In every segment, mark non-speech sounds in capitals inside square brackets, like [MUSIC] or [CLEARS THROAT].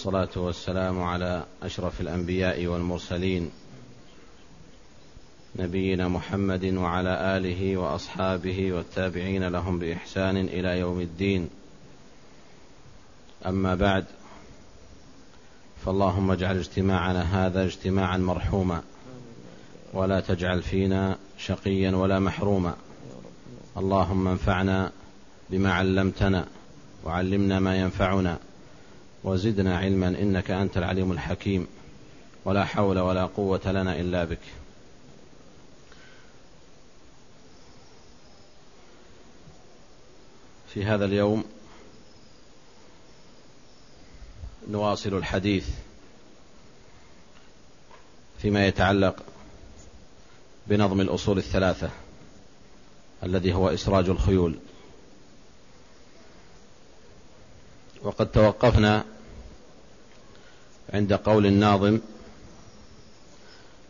والصلاة والسلام على أشرف الأنبياء والمرسلين نبينا محمد وعلى آله وأصحابه والتابعين لهم بإحسان إلى يوم الدين. أما بعد فاللهم اجعل اجتماعنا هذا اجتماعا مرحوما ولا تجعل فينا شقيا ولا محروما. اللهم انفعنا بما علمتنا وعلمنا ما ينفعنا. وزدنا علما إنك أنت العليم الحكيم. ولا حول ولا قوة لنا إلا بك. في هذا اليوم نواصل الحديث فيما يتعلق بنظم الأصول الثلاثة الذي هو إسراج الخيول. وقد توقفنا عند قول الناظم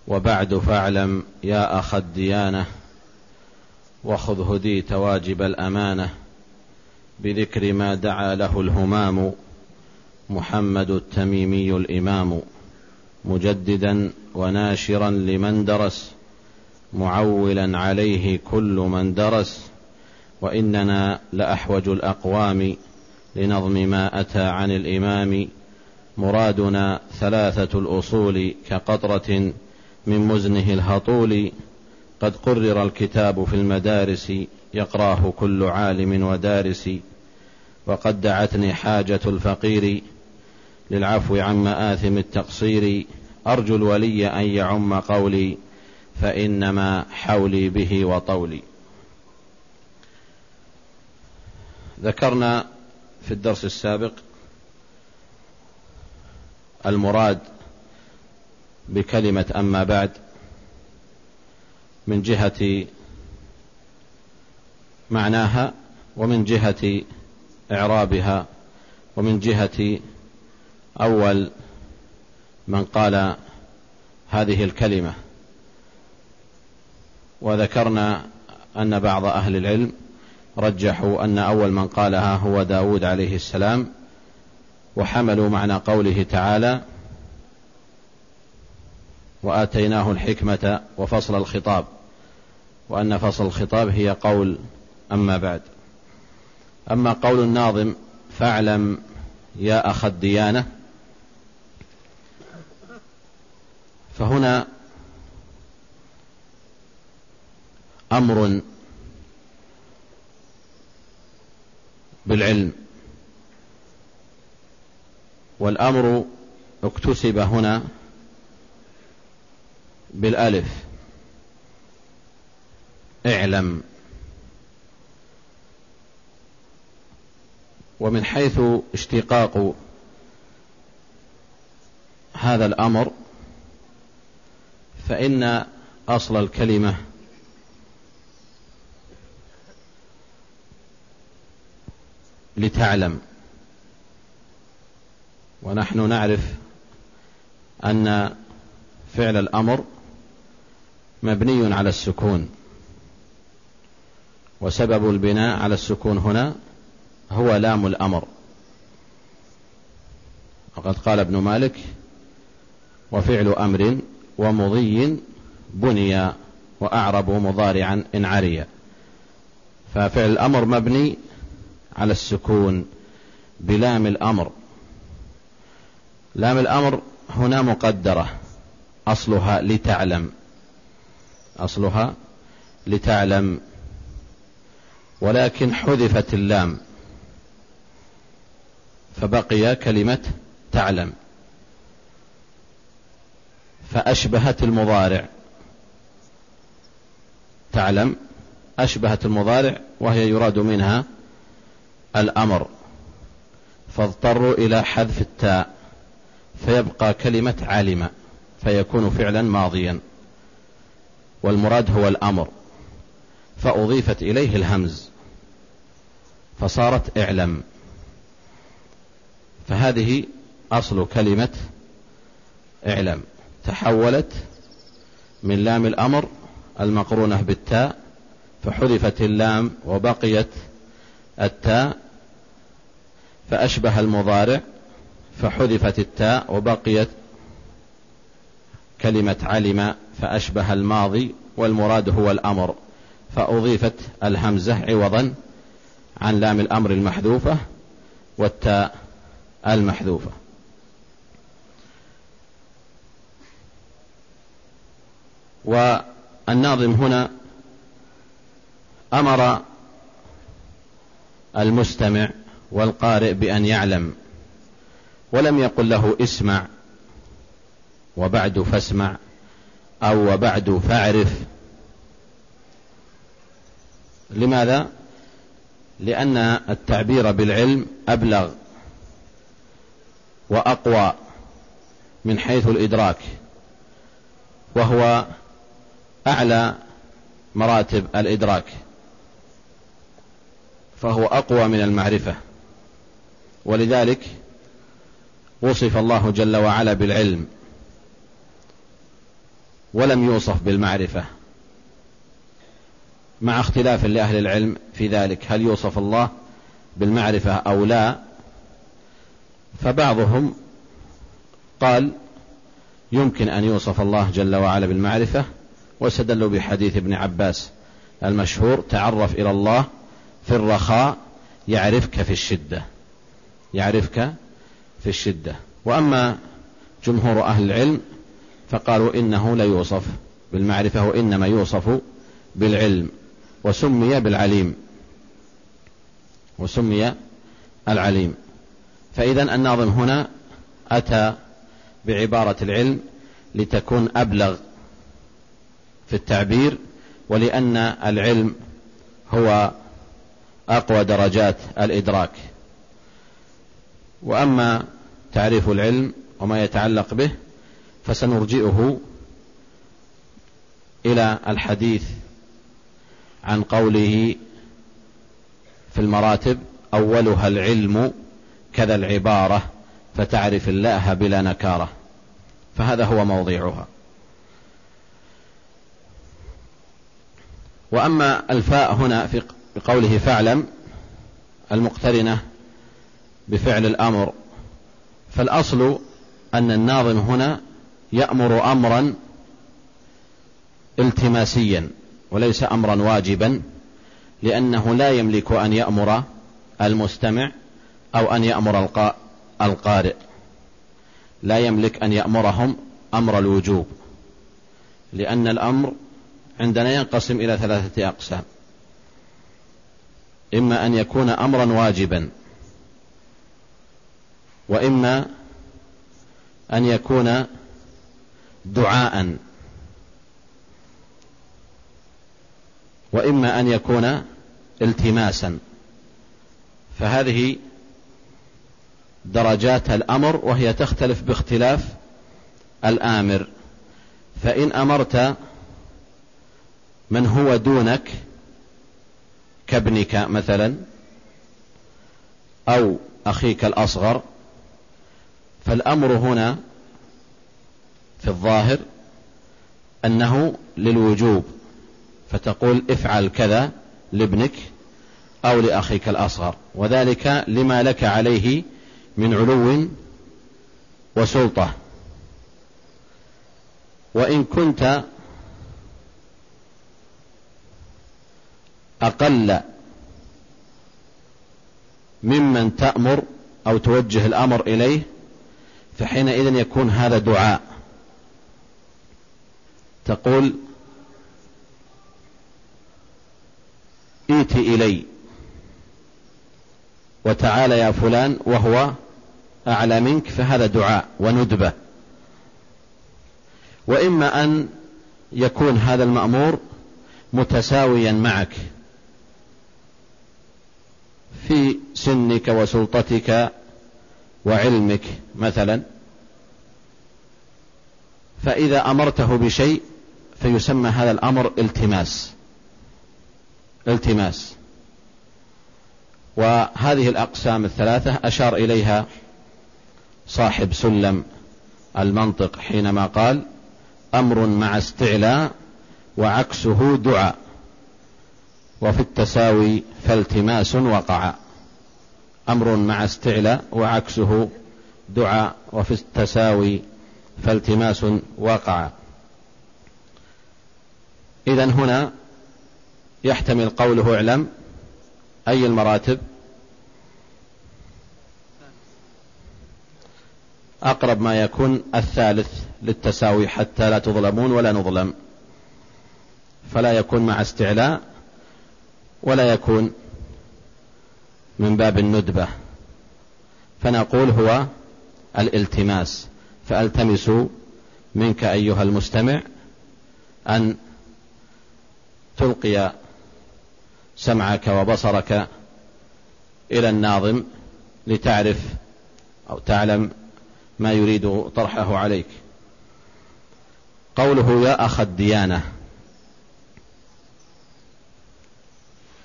وبعد فاعلم يا أخ الديانة وخذ هديت واجب الأمانة بذكر ما دعا له الهمام محمد التميمي الإمام مجددا وناشرا لمن درس معولا عليه كل من درس وإننا لأحوج الأقوام لنظم ما أتى عن الإمام مرادنا ثلاثة الأصول كقطرة من مزنه الهطول قد قرر الكتاب في المدارس يقراه كل عالم ودارس وقد دعتني حاجة الفقير للعفو عن مآثم التقصير أرجو الولي أن يعم قولي فإنما حولي به وطولي. ذكرنا في الدرس السابق المراد بكلمة أما بعد من جهة معناها ومن جهة إعرابها ومن جهة أول من قال هذه الكلمة. وذكرنا أن بعض أهل العلم رجحوا أن أول من قالها هو داود عليه السلام وحملوا معنى قوله تعالى وآتيناه الحكمة وفصل الخطاب وأن فصل الخطاب هي قول أما بعد. أما قول الناظم فاعلم يا أخ الديانة فهنا أمر بالعلم. والأمر اكتسب هنا بالألف. اعلم. ومن حيث اشتقاق هذا الأمر فإن أصل الكلمة لتعلم. ونحن نعرف أن فعل الأمر مبني على السكون. وسبب البناء على السكون هنا هو لام الأمر. وقد قال ابن مالك وفعل أمر ومضي بني وأعرب مضارعا إن عري. ففعل الأمر مبني على السكون بلام الأمر. لام الأمر هنا مقدرة. أصلها لتعلم. أصلها لتعلم. ولكن حذفت اللام. فبقي كلمة تعلم. فأشبهت المضارع. تعلم. أشبهت المضارع وهي يراد منها الأمر فاضطروا إلى حذف التاء فيبقى كلمة علم فيكون فعلا ماضيا. والمراد هو الأمر. فأضيفت إليه الهمز فصارت اعلم. فهذه أصل كلمة اعلم. تحولت من لام الأمر المقرونة بالتاء فحذفت اللام وبقيت التاء فأشبه المضارع فحذفت التاء وبقيت كلمة علم فأشبه الماضي والمراد هو الأمر. فأضيفت الهمزة عوضا عن لام الأمر المحذوفة والتاء المحذوفة. والناظم هنا أمر المستمع والقارئ بأن يعلم. ولم يقل له اسمع وبعد فاسمع أو وبعد فاعرف. لماذا؟ لأن التعبير بالعلم أبلغ وأقوى من حيث الإدراك وهو أعلى مراتب الإدراك. فهو أقوى من المعرفة. ولذلك وصف الله جل وعلا بالعلم ولم يوصف بالمعرفة. مع اختلاف لأهل العلم في ذلك هل يوصف الله بالمعرفة أو لا؟ فبعضهم قال يمكن أن يوصف الله جل وعلا بالمعرفة واستدلوا بحديث ابن عباس المشهور تعرف إلى الله في الرخاء يعرفك في الشدة. يعرفك في الشدة. وأما جمهور أهل العلم فقالوا إنه لا يوصف بالمعرفة وإنما يوصف بالعلم وسمي بالعليم. وسمي العليم. فإذا الناظم هنا أتى بعبارة العلم لتكون أبلغ في التعبير ولأن العلم هو أقوى درجات الإدراك. وأما تعريف العلم وما يتعلق به فسنرجئه إلى الحديث عن قوله في المراتب أولها العلم كذا العبارة فتعرف الله بلا نكارة. فهذا هو موضعها. وأما الفاء هنا في قوله فاعلم المقترنة بفعل الأمر. فالأصل أن الناظم هنا يأمر أمرا التماسيا وليس أمرا واجبا لأنه لا يملك أن يأمر المستمع أو أن يأمر القارئ. لا يملك أن يأمرهم أمر الوجوب لأن الأمر عندنا ينقسم إلى ثلاثة أقسام. إما أن يكون أمرا واجبا وإما أن يكون دعاء وإما أن يكون التماسا. فهذه درجات الأمر وهي تختلف باختلاف الآمر. فإن أمرت من هو دونك كابنك مثلا أو أخيك الأصغر. فالأمر هنا في الظاهر أنه للوجوب فتقول افعل كذا لابنك أو لأخيك الأصغر وذلك لما لك عليه من علو وسلطة. وإن كنت أقل ممن تأمر أو توجه الأمر إليه فحينئذ يكون هذا دعاء. تقول ائت إلي وتعالى يا فلان وهو أعلى منك فهذا دعاء وندبة. وإما أن يكون هذا المأمور متساويا معك. في سنك وسلطتك وعلمك مثلا. فإذا أمرته بشيء فيسمى هذا الأمر التماس. التماس. وهذه الأقسام الثلاثة أشار إليها صاحب سلم المنطق حينما قال أمر مع استعلاء وعكسه دعاء. وفي التساوي فالتماس وقع. أمر مع استعلاء وعكسه دعا وفي التساوي فالتماس وقع. إذا هنا يحتمل قوله اعلم. أي المراتب؟ أقرب ما يكون الثالث للتساوي حتى لا تظلمون ولا نظلم. فلا يكون مع استعلاء ولا يكون من باب الندبة. فنقول هو الالتماس. فالتمس منك أيها المستمع أن تلقي سمعك وبصرك إلى الناظم لتعرف أو تعلم ما يريد طرحه عليك. قوله يا أخ الديانة.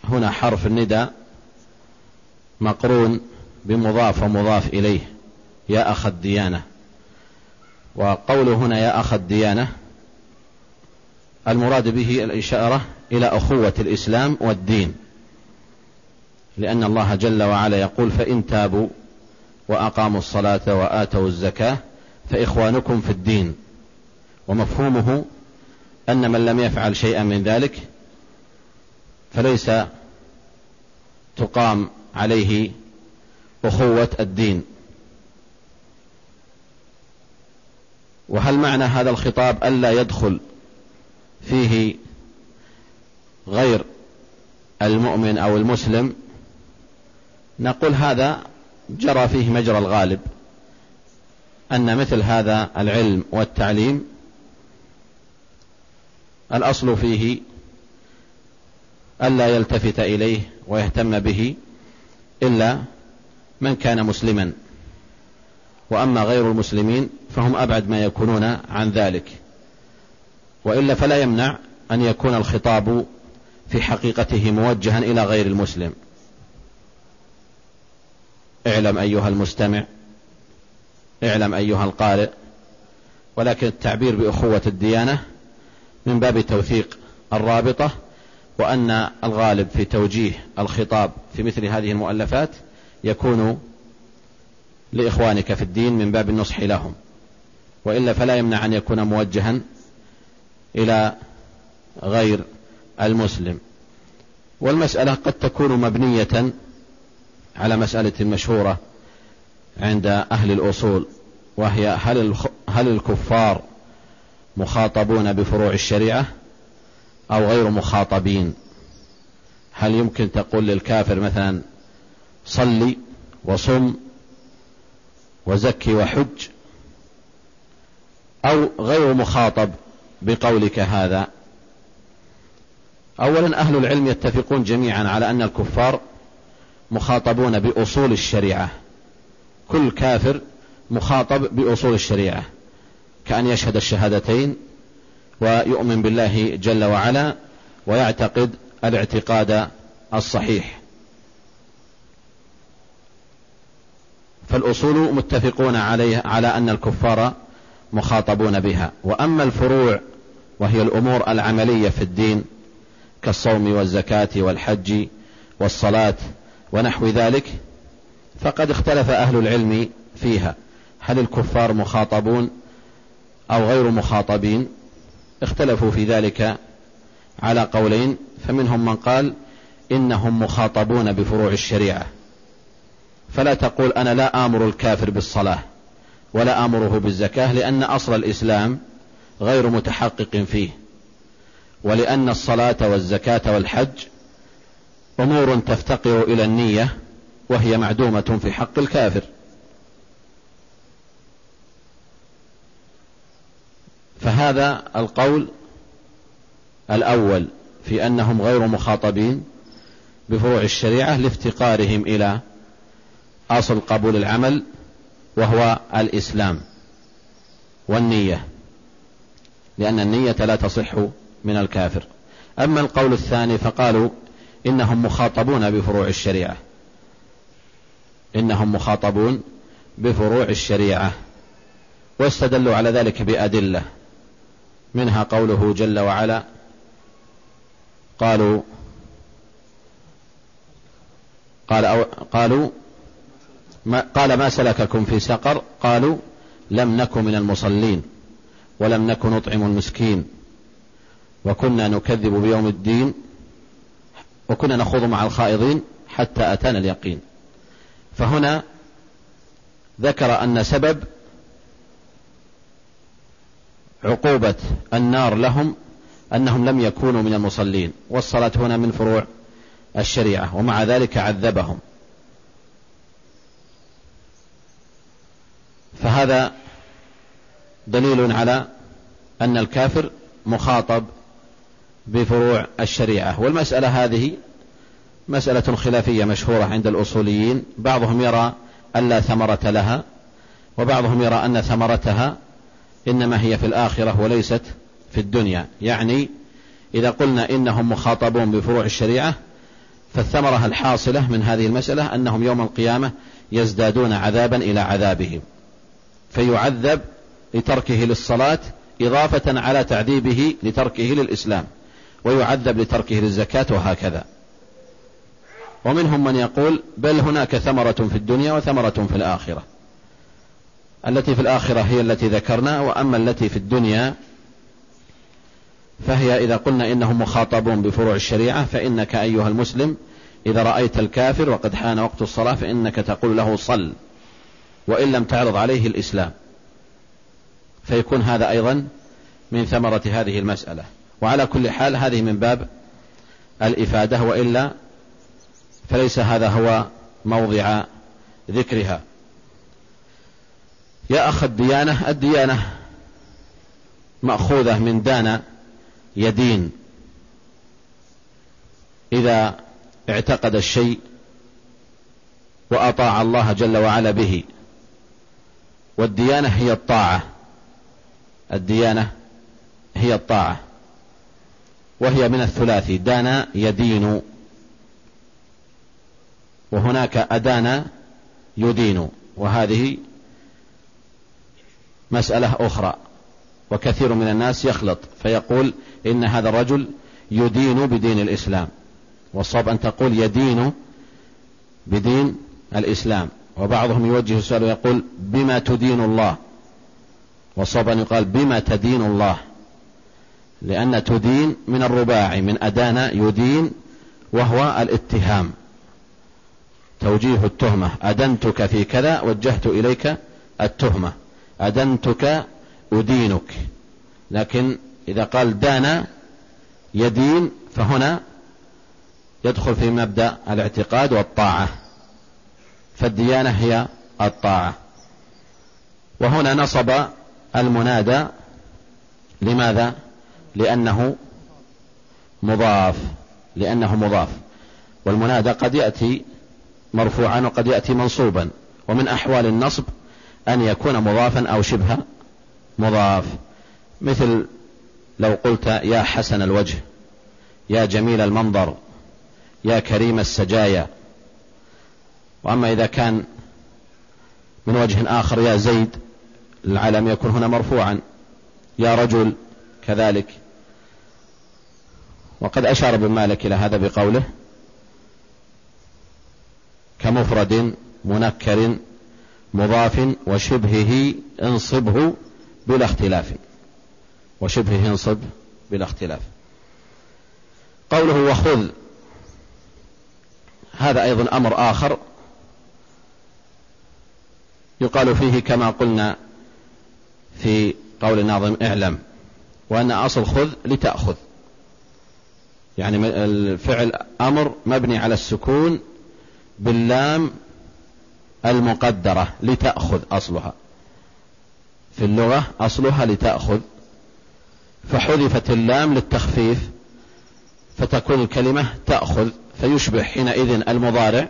هنا حرف الندى مقرون بمضاف ومضاف إليه. يا أخ الديانة. وقوله هنا يا أخ الديانة المراد به الإشارة إلى أخوة الإسلام والدين. لأن الله جل وعلا يقول فإن تابوا وأقاموا الصلاة وآتوا الزكاة فإخوانكم في الدين ومفهومه أن من لم يفعل شيئا من ذلك فليس تقام عليه أخوة الدين. وهل معنى هذا الخطاب ألا يدخل فيه غير المؤمن أو المسلم؟ نقول هذا جرى فيه مجرى الغالب أن مثل هذا العلم والتعليم الأصل فيه ألا يلتفت إليه ويهتم به إلا من كان مسلما. وأما غير المسلمين فهم أبعد ما يكونون عن ذلك. وإلا فلا يمنع أن يكون الخطاب في حقيقته موجها إلى غير المسلم. اعلم أيها المستمع اعلم أيها القارئ ولكن التعبير بأخوة الديانة من باب توثيق الرابطة وأن الغالب في توجيه الخطاب في مثل هذه المؤلفات يكون لإخوانك في الدين من باب النصح لهم. وإلا فلا يمنع أن يكون موجها إلى غير المسلم. والمسألة قد تكون مبنية على مسألة مشهورة عند أهل الأصول وهي هل هل الكفار مخاطبون بفروع الشريعة؟ أو غير مخاطبين. هل يمكن تقول للكافر مثلا صلي وصم وزكي وحج؟ أو غير مخاطب بقولك هذا؟ أولا أهل العلم يتفقون جميعا على أن الكفار مخاطبون بأصول الشريعة. كل كافر مخاطب بأصول الشريعة كأن يشهد الشهادتين ويؤمن بالله جل وعلا ويعتقد الاعتقاد الصحيح. فالأصول متفقون عليه على أن الكفار مخاطبون بها. وأما الفروع وهي الأمور العملية في الدين كالصوم والزكاة والحج والصلاة ونحو ذلك فقد اختلف أهل العلم فيها. هل الكفار مخاطبون أو غير مخاطبين؟ اختلفوا في ذلك على قولين فمنهم من قال إنهم مخاطبون بفروع الشريعة. فلا تقول أنا لا آمر الكافر بالصلاة ولا آمره بالزكاة لأن أصل الإسلام غير متحقق فيه ولأن الصلاة والزكاة والحج أمور تفتقر إلى النية وهي معدومة في حق الكافر. فهذا القول الأول في أنهم غير مخاطبين بفروع الشريعة لافتقارهم إلى أصل قبول العمل وهو الإسلام والنية لأن النية لا تصح من الكافر. أما القول الثاني فقالوا إنهم مخاطبون بفروع الشريعة. إنهم مخاطبون بفروع الشريعة واستدلوا على ذلك بأدلة. منها قوله جل وعلا قالوا قال أو قالوا ما قال ما سلككم في سقر قالوا لم نكن من المصلين ولم نكن نطعم المسكين وكنا نكذب بيوم الدين وكنا نخوض مع الخائضين حتى أتانا اليقين فهنا ذكر أن سبب عقوبة النار لهم أنهم لم يكونوا من المصلين والصلاة هنا من فروع الشريعة ومع ذلك عذبهم. فهذا دليل على أن الكافر مخاطب بفروع الشريعة. والمسألة هذه مسألة خلافية مشهورة عند الأصوليين بعضهم يرى أن لا ثمرة لها وبعضهم يرى أن ثمرتها إنما هي في الآخرة وليست في الدنيا. يعني إذا قلنا إنهم مخاطبون بفروع الشريعة فالثمرة الحاصلة من هذه المسألة أنهم يوم القيامة يزدادون عذابا إلى عذابهم فيعذب لتركه للصلاة إضافة على تعذيبه لتركه للإسلام ويعذب لتركه للزكاة وهكذا. ومنهم من يقول بل هناك ثمرة في الدنيا وثمرة في الآخرة. التي في الآخرة هي التي ذكرنا وأما التي في الدنيا فهي إذا قلنا إنهم مخاطبون بفروع الشريعة فإنك أيها المسلم إذا رأيت الكافر وقد حان وقت الصلاة فإنك تقول له صل وإن لم تعرض عليه الإسلام. فيكون هذا أيضا من ثمرة هذه المسألة. وعلى كل حال هذه من باب الإفادة وإلا فليس هذا هو موضع ذكرها. يا أخ الديانة الديانة مأخوذة من دان يدين. إذا اعتقد الشيء وأطاع الله جل وعلا به والديانة هي الطاعة. الديانة هي الطاعة وهي من الثلاثي دان يدين. وهناك أدان يدين وهذه مسألة أخرى. وكثير من الناس يخلط فيقول إن هذا الرجل يدين بدين الإسلام. والصواب أن تقول يدين بدين الإسلام. وبعضهم يوجه السؤال ويقول بما تدين الله؟ والصواب أن يقال بما تدين الله؟ لأن تدين من الرباعي من أدان يدين وهو الاتهام. توجيه التهمة. أدنتك في كذا وجهت إليك التهمة. أدنتك أدينك. لكن إذا قال دان يدين فهنا يدخل في مبدأ الاعتقاد والطاعة. فالديانة هي الطاعة. وهنا نصب المنادى لماذا؟ لأنه مضاف. لأنه مضاف. والمنادى قد يأتي مرفوعا وقد يأتي منصوبا. ومن أحوال النصب أن يكون مضافا أو شبه مضاف. مثل لو قلت يا حسن الوجه يا جميل المنظر يا كريم السجايا. وأما إذا كان من وجه آخر يا زيد العلم يكون هنا مرفوعا. يا رجل كذلك. وقد أشار ابن مالك إلى هذا بقوله كمفرد منكر مضاف وشبهه انصبه بلا اختلاف. وشبهه انصب بلا اختلاف. قوله وخذ هذا أيضا أمر آخر يقال فيه كما قلنا في قول الناظم اعلم وأن أصل خذ لتأخذ. يعني الفعل أمر مبني على السكون باللام المقدرة لتأخذ أصلها. في اللغة أصلها لتأخذ. فحذفت اللام للتخفيف فتكون الكلمة تأخذ فيشبه حينئذ المضارع.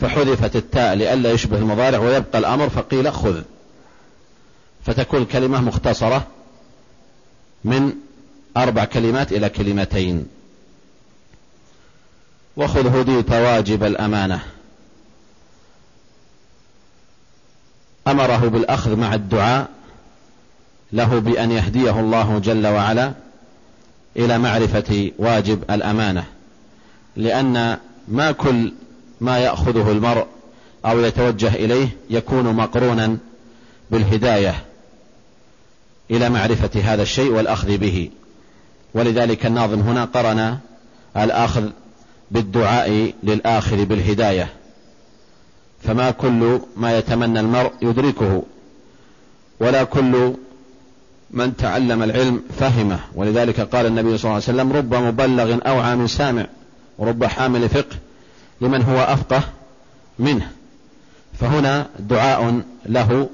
فحذفت التاء لئلا يشبه المضارع ويبقى الأمر فقيل خذ. فتكون الكلمة مختصرة من أربع كلمات إلى كلمتين. وخذ هديت واجب الأمانة. أمره بالأخذ مع الدعاء له بأن يهديه الله جل وعلا إلى معرفة واجب الأمانة لأن ما كل ما يأخذه المرء أو يتوجه إليه يكون مقرونا بالهداية إلى معرفة هذا الشيء والأخذ به. ولذلك الناظم هنا قرن الأخذ بالدعاء للآخر بالهداية. فما كل ما يتمنى المرء يدركه ولا كل من تعلم العلم فهمه. ولذلك قال النبي صلى الله عليه وسلم رب مبلغ أوعى من سامع ورب حامل فقه لمن هو أفقه منه. فهنا دعاء له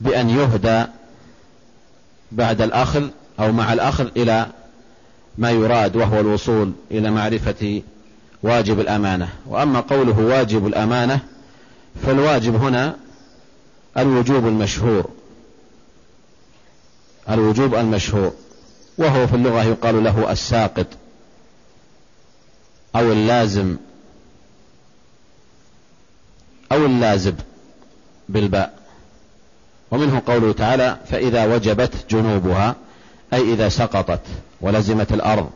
بأن يهدى بعد الأخذ أو مع الأخذ إلى ما يراد وهو الوصول إلى معرفة واجب الأمانة. وأما قوله واجب الأمانة فالواجب هنا الوجوب المشهور. الوجوب المشهور. وهو في اللغة يقال له الساقط أو اللازم أو اللازب بالباء. ومنه قوله تعالى فإذا وجبت جنوبها أي إذا سقطت ولزمت الأرض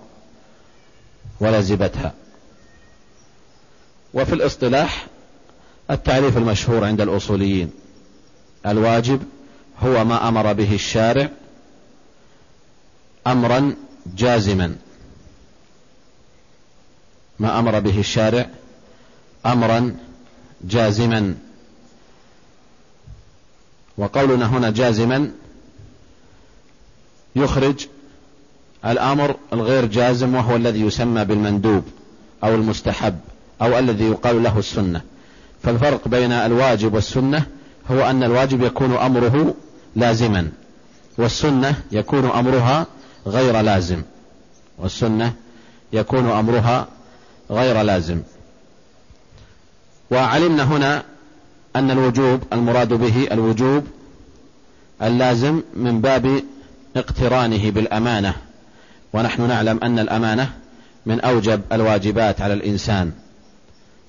ولزبتها. وفي الاصطلاح التعريف المشهور عند الأصوليين. الواجب هو ما أمر به الشارع أمرا جازما. ما أمر به الشارع أمرا جازما. وقولنا هنا جازما يخرج الأمر الغير جازم وهو الذي يسمى بالمندوب أو المستحب أو الذي يقال له السنة. فالفرق بين الواجب والسنة هو أن الواجب يكون أمره لازما والسنة يكون أمرها غير لازم والسنة يكون أمرها غير لازم. وعلمنا هنا أن الوجوب المراد به الوجوب اللازم من باب اقترانه بالأمانة. ونحن نعلم أن الأمانة من أوجب الواجبات على الإنسان.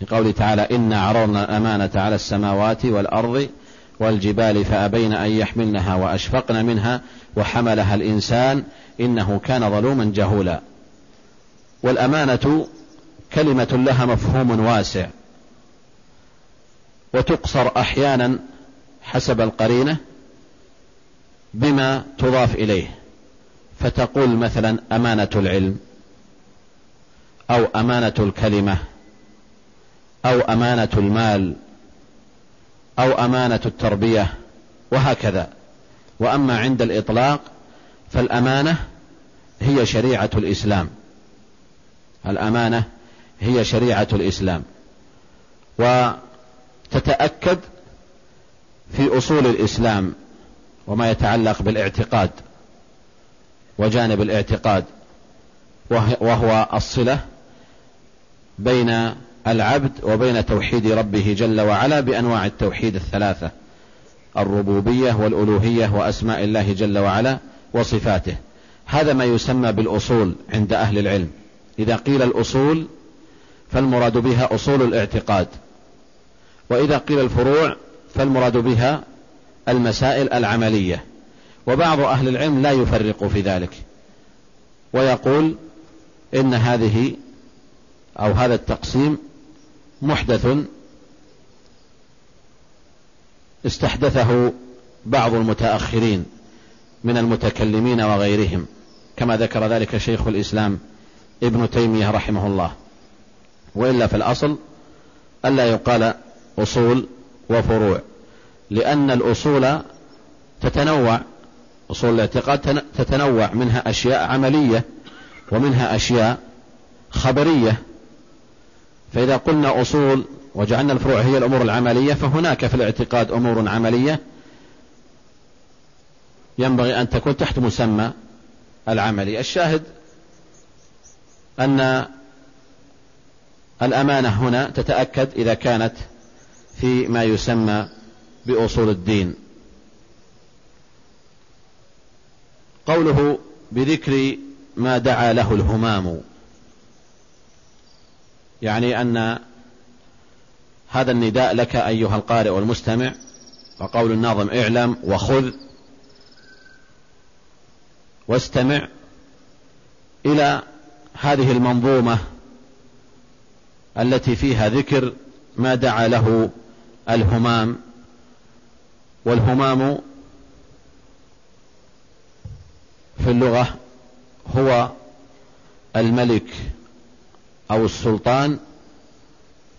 لقوله تعالى إنا عرضنا الأمانة على السماوات والأرض والجبال فأبين أن يحملنها وأشفقن منها وحملها الإنسان إنه كان ظلوما جهولا. والأمانة كلمة لها مفهوم واسع. وتقصر أحيانا حسب القرينة بما تضاف إليه. فتقول مثلا أمانة العلم أو أمانة الكلمة. أو أمانة المال أو أمانة التربية وهكذا. وأما عند الإطلاق فالأمانة هي شريعة الإسلام. الأمانة هي شريعة الإسلام. وتتأكد في أصول الإسلام وما يتعلق بالاعتقاد وجانب الاعتقاد وهو الصلة بين العبد وبين توحيد ربه جل وعلا بأنواع التوحيد الثلاثة الربوبية والألوهية وأسماء الله جل وعلا وصفاته. هذا ما يسمى بالأصول عند أهل العلم. إذا قيل الأصول فالمراد بها أصول الاعتقاد. وإذا قيل الفروع فالمراد بها المسائل العملية. وبعض أهل العلم لا يفرق في ذلك. ويقول إن هذه أو هذا التقسيم محدث استحدثه بعض المتأخرين من المتكلمين وغيرهم كما ذكر ذلك شيخ الإسلام ابن تيمية رحمه الله. وإلا في الأصل ألا يقال أصول وفروع لأن الأصول تتنوع أصول الاعتقاد تتنوع منها أشياء عملية ومنها أشياء خبرية. فإذا قلنا أصول وجعلنا الفروع هي الأمور العملية فهناك في الاعتقاد أمور عملية ينبغي أن تكون تحت مسمى العملي. الشاهد أن الأمانة هنا تتأكد إذا كانت في ما يسمى بأصول الدين. قوله بذكر ما دعا له الهمام. يعني أن هذا النداء لك أيها القارئ والمستمع وقول الناظم اعلم وخذ واستمع إلى هذه المنظومة التي فيها ذكر ما دعا له الهمام والهمام في اللغة هو الملك أو السلطان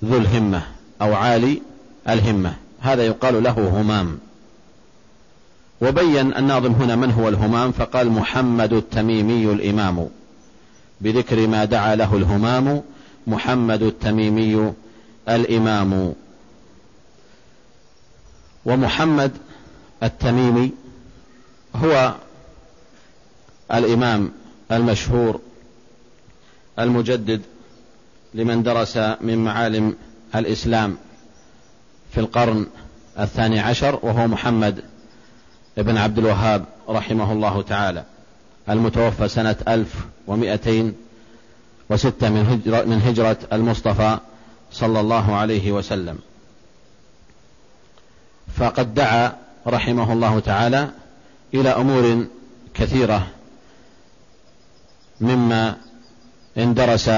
ذو الهمة أو عالي الهمة. هذا يقال له همام. وبين الناظم هنا من هو الهمام؟ فقال محمد التميمي الإمام. بذكر ما دعا له الهمام محمد التميمي الإمام. ومحمد التميمي هو الإمام المشهور المجدد. لمن درس من معالم الإسلام في القرن الثاني عشر وهو محمد بن عبد الوهاب رحمه الله تعالى المتوفى سنة ألف ومائتين وستة من هجرة, من هجرة المصطفى صلى الله عليه وسلم. فقد دعا رحمه الله تعالى إلى أمور كثيرة مما اندرس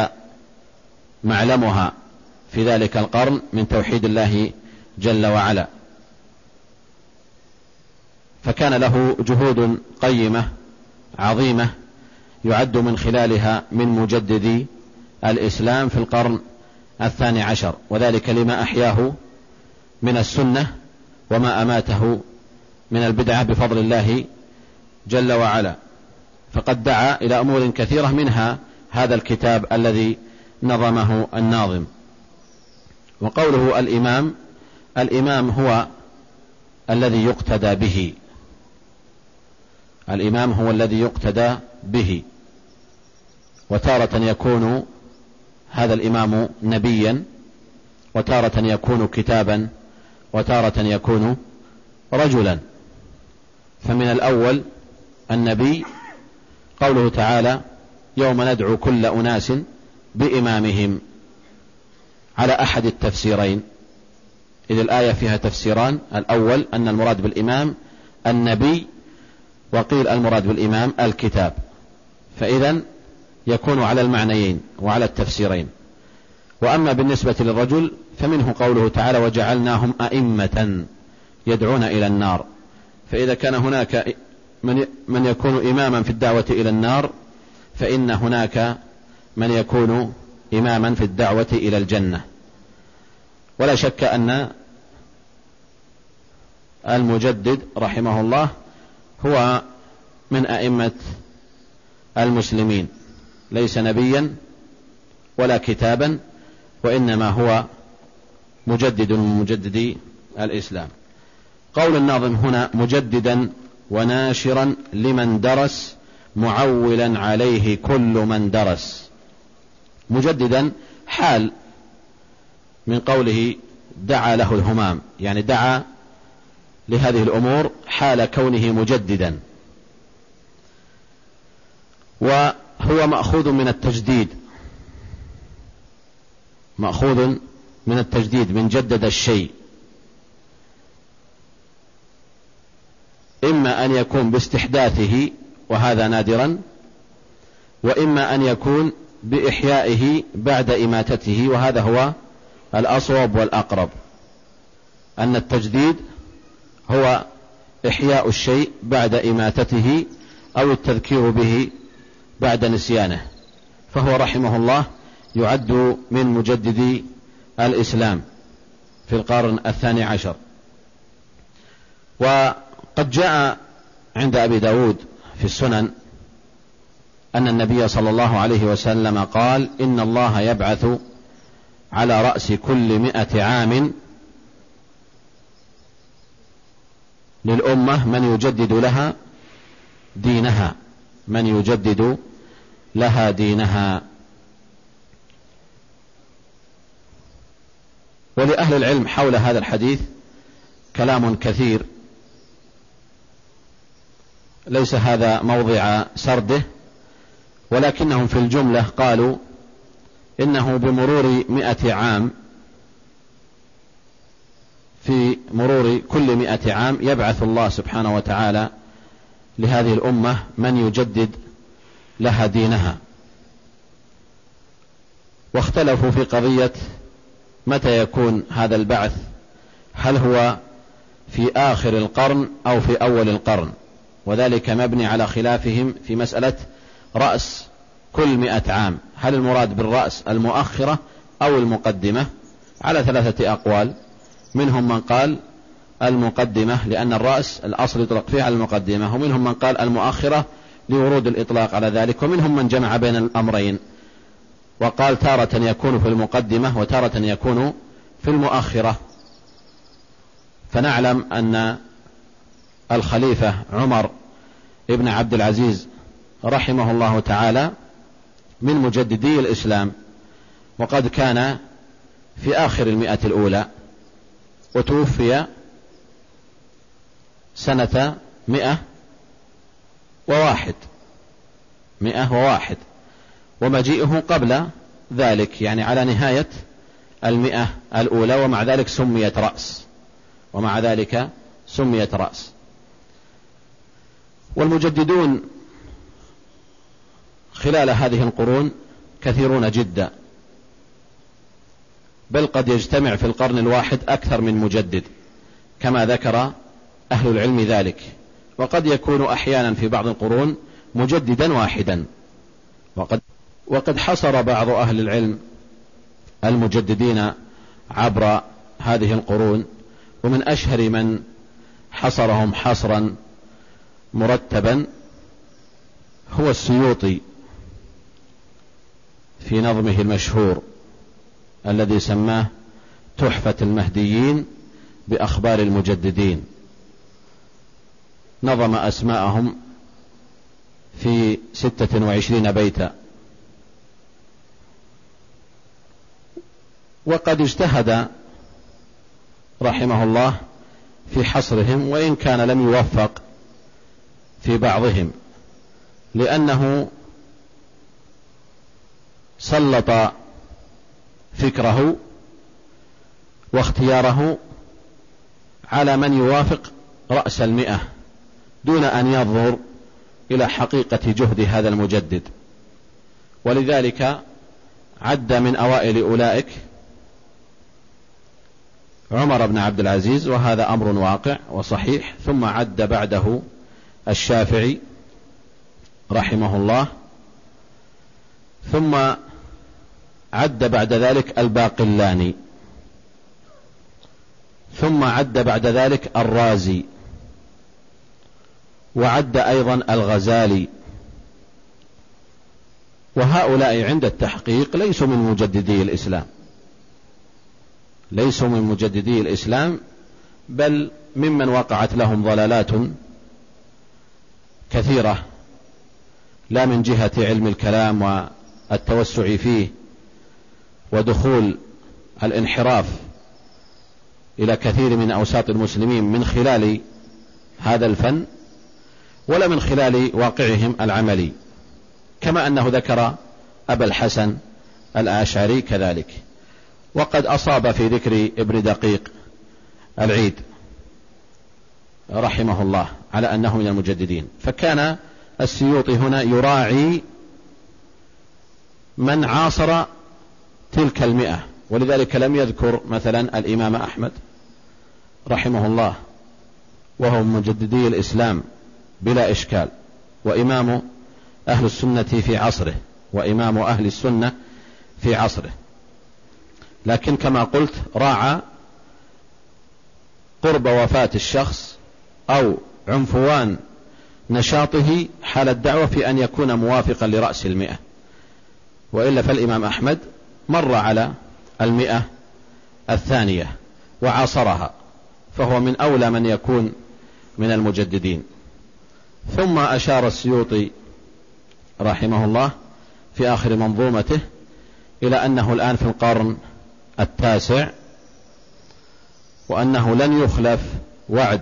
معلمها في ذلك القرن من توحيد الله جل وعلا. فكان له جهود قيمة عظيمة يعد من خلالها من مجددي الإسلام في القرن الثاني عشر وذلك لما أحياه من السنة وما أماته من البدعة بفضل الله جل وعلا. فقد دعا إلى أمور كثيرة منها هذا الكتاب الذي نظمه الناظم. وقوله الإمام الإمام هو الذي يقتدى به. الإمام هو الذي يقتدى به. وتارة يكون هذا الإمام نبيا وتارة يكون كتابا وتارة يكون رجلا. فمن الأول النبي قوله تعالى يوم ندعو كل أناس بإمامهم على أحد التفسيرين. إذ الآية فيها تفسيران. الأول أن المراد بالإمام النبي وقيل المراد بالإمام الكتاب. فإذا يكون على المعنيين وعلى التفسيرين. وأما بالنسبة للرجل فمنه قوله تعالى وجعلناهم أئمة يدعون إلى النار فإذا كان هناك من يكون إماما في الدعوة إلى النار فإن هناك من يكون إماما في الدعوة إلى الجنة. ولا شك أن المجدد رحمه الله هو من أئمة المسلمين. ليس نبيا ولا كتابا وإنما هو مجدد من مجددي الإسلام. قول الناظم هنا مجددا وناشرا لمن درس معولا عليه كل من درس. مجددا حال من قوله دعا له الهمام يعني دعا لهذه الأمور حال كونه مجددا. وهو مأخوذ من التجديد. مأخوذ من التجديد من جدد الشيء. إما أن يكون باستحداثه وهذا نادرا وإما أن يكون بإحيائه بعد إماتته وهذا هو الأصوب والأقرب. أن التجديد هو إحياء الشيء بعد إماتته أو التذكير به بعد نسيانه. فهو رحمه الله يعد من مجددي الإسلام في القرن الثاني عشر. وقد جاء عند أبي داود في السنن أن النبي صلى الله عليه وسلم قال إن الله يبعث على رأس كل مئة عام للأمة من يجدد لها دينها من يجدد لها دينها. ولأهل العلم حول هذا الحديث كلام كثير. ليس هذا موضع سرده ولكنهم في الجملة قالوا إنه بمرور مئة عام في مرور كل مئة عام يبعث الله سبحانه وتعالى لهذه الأمة من يجدد لها دينها. واختلفوا في قضية متى يكون هذا البعث هل هو في آخر القرن أو في أول القرن؟ وذلك مبني على خلافهم في مسألة رأس كل مئة عام. هل المراد بالرأس المؤخرة أو المقدمة؟ على ثلاثة أقوال. منهم من قال المقدمة لأن الرأس الأصل يطلق فيه على المقدمة. ومنهم من قال المؤخرة لورود الإطلاق على ذلك. ومنهم من جمع بين الأمرين. وقال تارة يكون في المقدمة وتارة يكون في المؤخرة. فنعلم أن الخليفة عمر ابن عبد العزيز رحمه الله تعالى من مجددي الإسلام وقد كان في آخر المئة الأولى وتوفي سنة مئة وواحد مئة وواحد ومجيئه قبل ذلك يعني على نهاية المئة الأولى ومع ذلك سميت رأس ومع ذلك سميت رأس. والمجددون خلال هذه القرون كثيرون جدا. بل قد يجتمع في القرن الواحد أكثر من مجدد كما ذكر أهل العلم ذلك. وقد يكون أحيانا في بعض القرون مجددا واحدا. وقد وقد حصر بعض أهل العلم المجددين عبر هذه القرون ومن أشهر من حصرهم حصرا مرتبا هو السيوطي في نظمه المشهور الذي سماه تحفة المهديين بأخبار المجددين. نظم أسماءهم في ستة وعشرين بيتا. وقد اجتهد رحمه الله في حصرهم وإن كان لم يوفق في بعضهم لأنه سلط فكره واختياره على من يوافق رأس المئة دون أن ينظر إلى حقيقة جهد هذا المجدد. ولذلك عد من أوائل أولئك عمر بن عبد العزيز وهذا أمر واقع وصحيح ثم عد بعده الشافعي رحمه الله ثم عد بعد ذلك الباقلاني. ثم عد بعد ذلك الرازي. وعد أيضا الغزالي. وهؤلاء عند التحقيق ليسوا من مجددي الإسلام. ليسوا من مجددي الإسلام بل ممن وقعت لهم ضلالات كثيرة لا من جهة علم الكلام والتوسع فيه. ودخول الانحراف إلى كثير من أوساط المسلمين من خلال هذا الفن ولا من خلال واقعهم العملي كما أنه ذكر أبا الحسن الآشعري كذلك. وقد أصاب في ذكر ابن دقيق العيد رحمه الله على أنه من المجددين. فكان السيوطي هنا يراعي من عاصر تلك المئة. ولذلك لم يذكر مثلا الإمام أحمد رحمه الله وهو من مجددي الإسلام بلا إشكال. وإمام أهل السنة في عصره وإمام أهل السنة في عصره. لكن كما قلت راعى قرب وفاة الشخص أو عنفوان نشاطه حال الدعوة في أن يكون موافقا لرأس المئة. وإلا فالإمام أحمد مر على المئة الثانية وعاصرها فهو من أولى من يكون من المجددين. ثم أشار السيوطي رحمه الله في آخر منظومته إلى أنه الآن في القرن التاسع وأنه لن يخلف وعد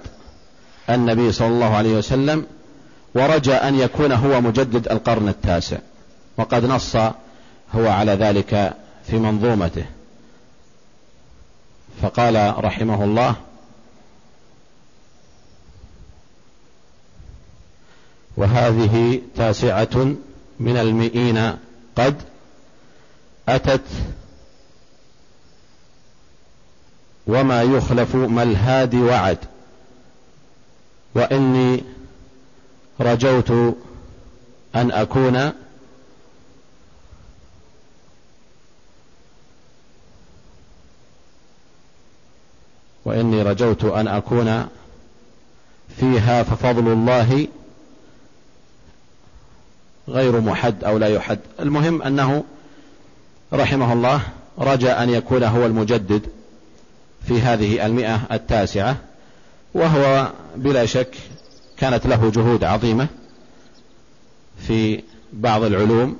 النبي صلى الله عليه وسلم ورجى أن يكون هو مجدد القرن التاسع وقد نص هو على ذلك في منظومته. فقال رحمه الله وهذه تاسعة من المئين قد أتت وما يخلف ما الهادي وعد. وإني رجوت أن أكون وإني رجوت أن أكون فيها ففضل الله غير محد أو لا يحد. المهم أنه رحمه الله رجى أن يكون هو المجدد في هذه المئة التاسعة وهو بلا شك كانت له جهود عظيمة في بعض العلوم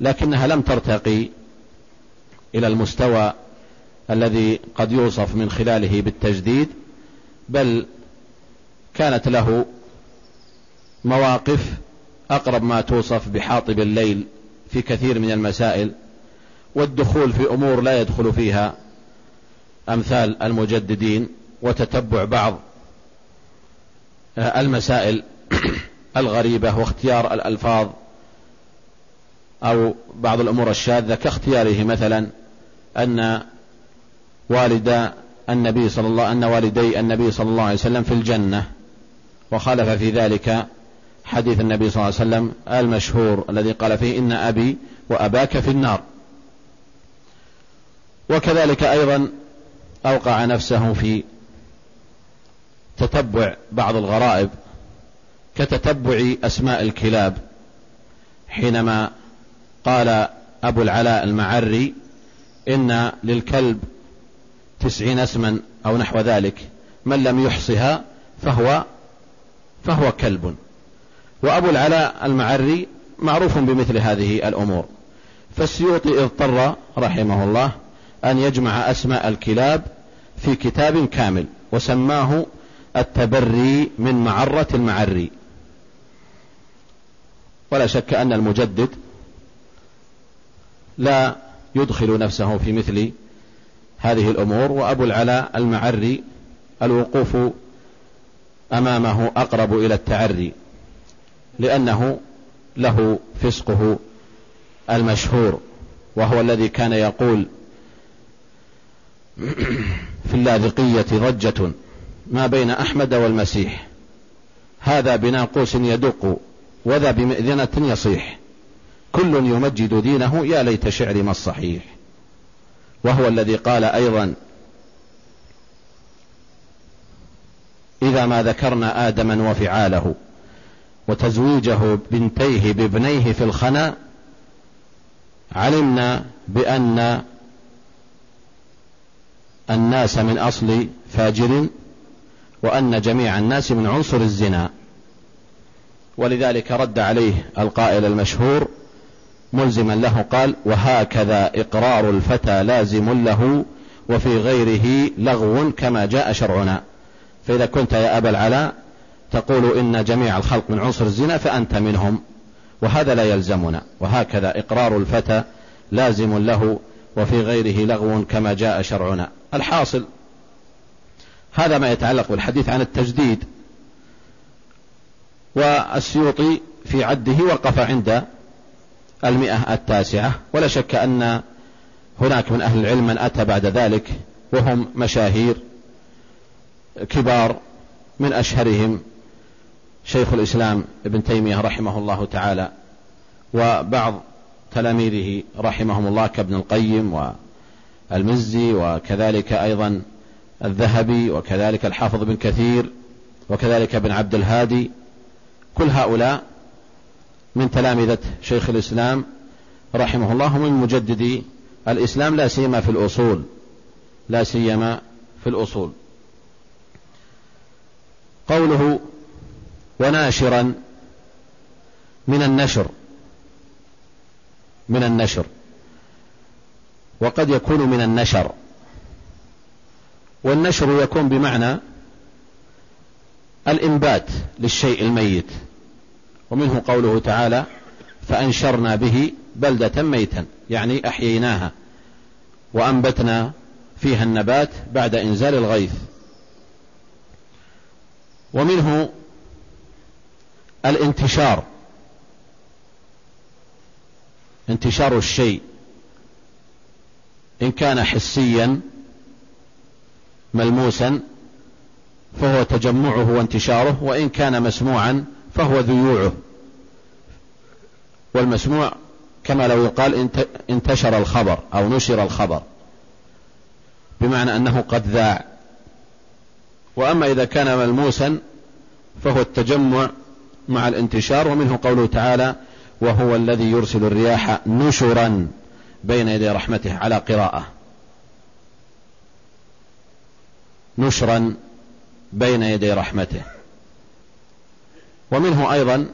لكنها لم ترتقي إلى المستوى الذي قد يوصف من خلاله بالتجديد بل كانت له مواقف أقرب ما توصف بحاطب الليل في كثير من المسائل والدخول في أمور لا يدخل فيها أمثال المجددين وتتبع بعض المسائل [CLEARS THROAT] الغريبة واختيار الألفاظ أو بعض الأمور الشاذة كاختياره مثلا أن والد النبي صلى الله أن والدي النبي صلى الله عليه وسلم في الجنة. وخالف في ذلك حديث النبي صلى الله عليه وسلم المشهور الذي قال فيه إن أبي وأباك في النار. وكذلك أيضا أوقع نفسه في تتبع بعض الغرائب كتتبع أسماء الكلاب. حينما قال أبو العلاء المعري إن للكلب تسعين اسما أو نحو ذلك من لم يحصها فهو فهو كلب. وأبو العلاء المعري معروف بمثل هذه الأمور. فالسيوطي اضطر رحمه الله أن يجمع أسماء الكلاب في كتاب كامل وسماه التبري من معرة المعري. ولا شك أن المجدد لا يدخل نفسه في مثل هذه الأمور وأبو العلاء المعري الوقوف أمامه أقرب إلى التعري لأنه له فسقه المشهور وهو الذي كان يقول [CLEARS THROAT] في اللاذقية ضجة ما بين أحمد والمسيح هذا بناقوس يدق وذا بمئذنة يصيح كل يمجد دينه يا ليت شعري ما الصحيح. وهو الذي قال أيضا إذا ما ذكرنا آدما وفعاله وتزويجه بنتيه بابنيه في الخنا علمنا بأن الناس من أصل فاجر وأن جميع الناس من عنصر الزنا. ولذلك رد عليه القائل المشهور ملزما له قال وهكذا إقرار الفتى لازم له وفي غيره لغو كما جاء شرعنا فإذا كنت يا أبا العلاء تقول إن جميع الخلق من عنصر الزنا فأنت منهم وهذا لا يلزمنا وهكذا إقرار الفتى لازم له وفي غيره لغو كما جاء شرعنا الحاصل هذا ما يتعلق بالحديث عن التجديد والسيوطي في عده وقف عند المئة التاسعة. ولا شك أن هناك من أهل العلم من أتى بعد ذلك وهم مشاهير كبار من أشهرهم شيخ الإسلام ابن تيمية رحمه الله تعالى وبعض تلاميذه رحمهم الله كابن القيم والمزي وكذلك أيضا الذهبي وكذلك الحافظ بن كثير وكذلك ابن عبد الهادي. كل هؤلاء من تلامذة شيخ الإسلام رحمه الله من مجددي الإسلام لا سيما في الأصول لا سيما في الأصول. قوله وناشرا من النشر من النشر وقد يكون من النشر والنشر يكون بمعنى الإنبات للشيء الميت. ومنه قوله تعالى فأنشرنا به بلدة ميتا يعني أحييناها وأنبتنا فيها النبات بعد إنزال الغيث. ومنه الانتشار انتشار الشيء إن كان حسيا ملموسا فهو تجمعه وانتشاره وإن كان مسموعا فهو ذيوعه. والمسموع كما لو يقال انتشر الخبر أو نشر الخبر. بمعنى أنه قد ذاع. وأما إذا كان ملموسا فهو التجمع مع الانتشار ومنه قوله تعالى وهو الذي يرسل الرياح نشرا بين يدي رحمته على قراءة. نشرا بين يدي رحمته. ومنه أيضا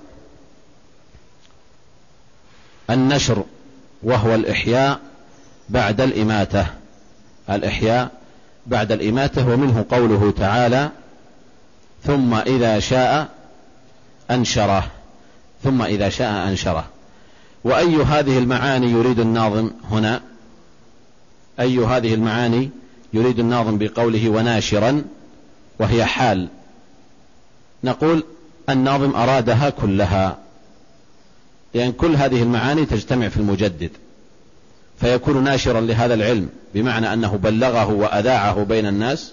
النشر وهو الإحياء بعد الإماتة. الإحياء بعد الإماتة ومنه قوله تعالى ثم إذا شاء أنشره. ثم إذا شاء أنشره. وأي هذه المعاني يريد الناظم هنا؟ أي هذه المعاني يريد الناظم بقوله وناشرا وهي حال. نقول الناظم أرادها كلها. لأن كل هذه المعاني تجتمع في المجدد. فيكون ناشرا لهذا العلم بمعنى أنه بلغه وأذاعه بين الناس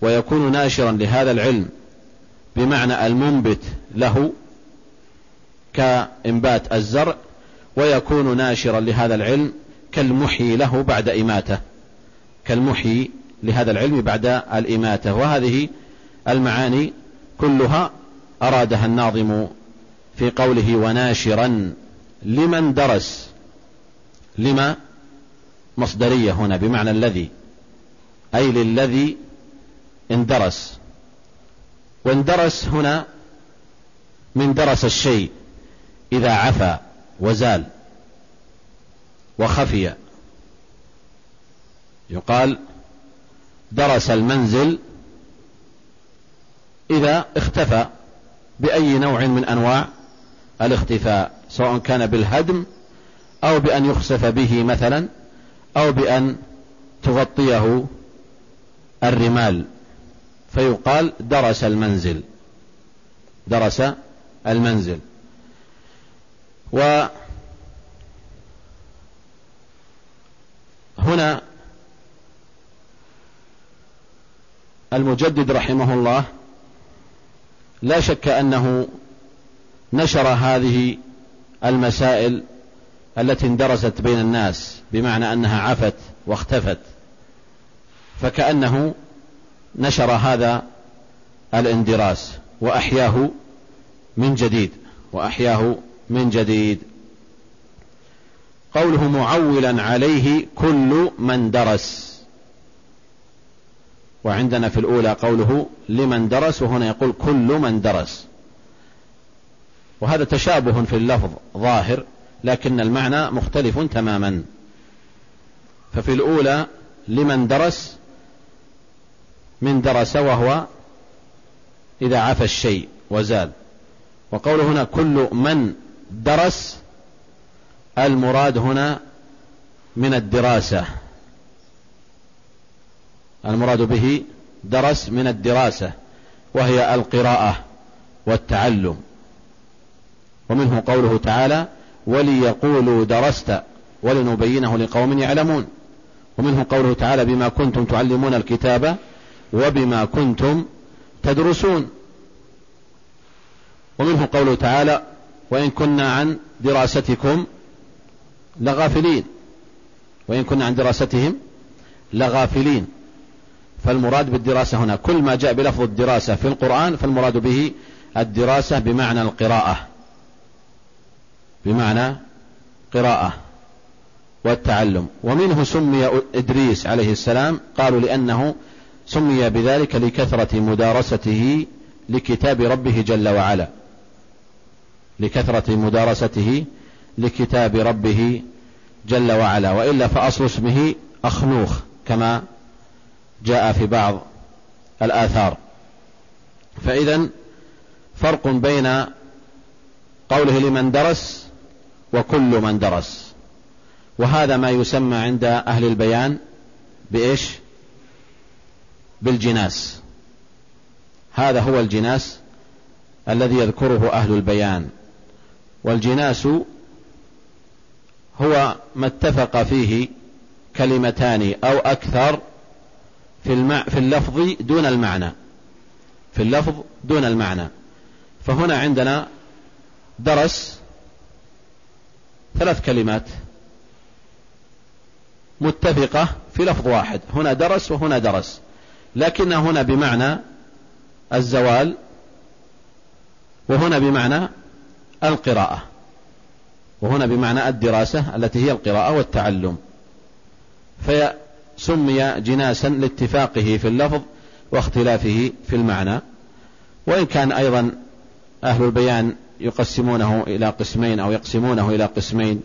ويكون ناشرا لهذا العلم بمعنى المنبت له كإنبات الزرع ويكون ناشرا لهذا العلم كالمحيي له بعد إماته. كالمحيي لهذا العلم بعد الإماتة. وهذه المعاني كلها أرادها الناظم في قوله وناشرا لمن درس؟ لما؟ مصدرية هنا بمعنى الذي أي للذي اندرس واندرس هنا من درس الشيء إذا عفى وزال وخفي. يقال درس المنزل إذا اختفى. بأي نوع من أنواع الاختفاء سواء كان بالهدم أو بأن يخسف به مثلا أو بأن تغطيه الرمال. فيقال درس المنزل. درس المنزل. وهنا المجدد رحمه الله لا شك أنه نشر هذه المسائل التي اندرست بين الناس بمعنى أنها عفت واختفت. فكأنه نشر هذا الاندراس وأحياه من جديد وأحياه من جديد. قوله معولا عليه كل من درس. وعندنا في الأولى قوله لمن درس وهنا يقول كل من درس. وهذا تشابه في اللفظ ظاهر لكن المعنى مختلف تماما. ففي الأولى لمن درس من درس وهو إذا عفى الشيء وزال. وقوله هنا كل من درس المراد هنا من الدراسة. المراد به درس من الدراسة وهي القراءة والتعلم. ومنه قوله تعالى وليقولوا درست ولنبينه لقوم يعلمون ومنه قوله تعالى بما كنتم تعلمون الكتاب وبما كنتم تدرسون ومنه قوله تعالى وإن كنا عن دراستكم لغافلين وإن كنا عن دراستهم لغافلين. فالمراد بالدراسة هنا. كل ما جاء بلفظ الدراسة في القرآن فالمراد به الدراسة بمعنى القراءة. بمعنى قراءة والتعلم. ومنه سمي إدريس عليه السلام قالوا لأنه سمي بذلك لكثرة مدارسته لكتاب ربه جل وعلا. لكثرة مدارسته لكتاب ربه جل وعلا. وإلا فأصل اسمه أخنوخ كما جاء في بعض الآثار. فإذا فرق بين قوله لمن درس وكل من درس. وهذا ما يسمى عند أهل البيان بإيش؟ بالجناس. هذا هو الجناس الذي يذكره أهل البيان. والجناس هو ما اتفق فيه كلمتان أو أكثر في, المع... في اللفظ دون المعنى. في اللفظ دون المعنى. فهنا عندنا درس ثلاث كلمات متفقة في لفظ واحد. هنا درس وهنا درس. لكن هنا بمعنى الزوال وهنا بمعنى القراءة. وهنا بمعنى الدراسة التي هي القراءة والتعلم. فسمي جناسا لاتفاقه في اللفظ واختلافه في المعنى. وإن كان أيضا أهل البيان يقسمونه إلى قسمين أو يقسمونه إلى قسمين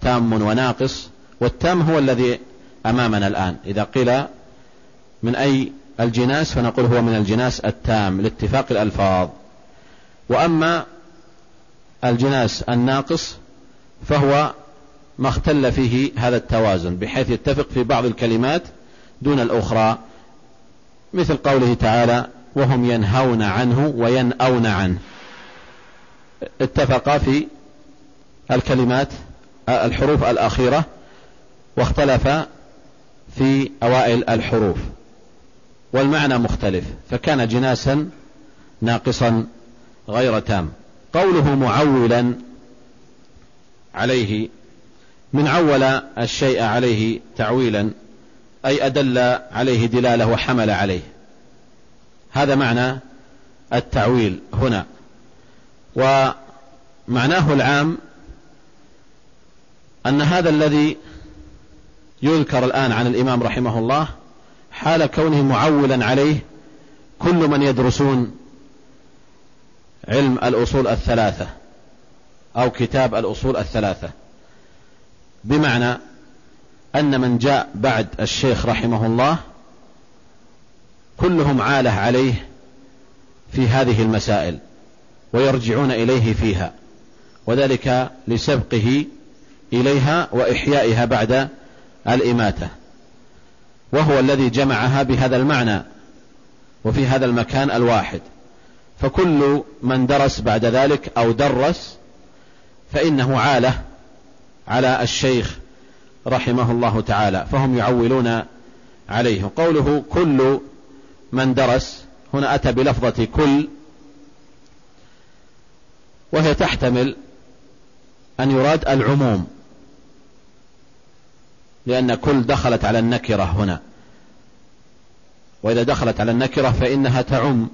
تام وناقص والتام هو الذي أمامنا الآن. إذا قيل من أي الجناس فنقول هو من الجناس التام لاتفاق الألفاظ. وأما الجناس الناقص فهو ما اختل فيه هذا التوازن بحيث يتفق في بعض الكلمات دون الأخرى مثل قوله تعالى وهم ينهون عنه وينأون عنه اتفقا في الكلمات الحروف الأخيرة واختلف في أوائل الحروف والمعنى مختلف فكان جناسا ناقصا غير تام. قوله معولا عليه من عول الشيء عليه تعويلا أي أدل عليه دلالة وحمل عليه. هذا معنى التعويل هنا. ومعناه العام أن هذا الذي يذكر الآن عن الإمام رحمه الله حال كونه معولا عليه كل من يدرسون علم الأصول الثلاثة أو كتاب الأصول الثلاثة. بمعنى أن من جاء بعد الشيخ رحمه الله كلهم عاله عليه في هذه المسائل ويرجعون إليه فيها وذلك لسبقه إليها وإحيائها بعد الإماتة وهو الذي جمعها بهذا المعنى وفي هذا المكان الواحد. فكل من درس بعد ذلك أو درس فإنه عاله على الشيخ رحمه الله تعالى فهم يعولون عليه. قوله كل من درس هنا أتى بلفظة كل وهي تحتمل أن يراد العموم لأن كل دخلت على النكرة هنا. وإذا دخلت على النكرة فإنها تعم.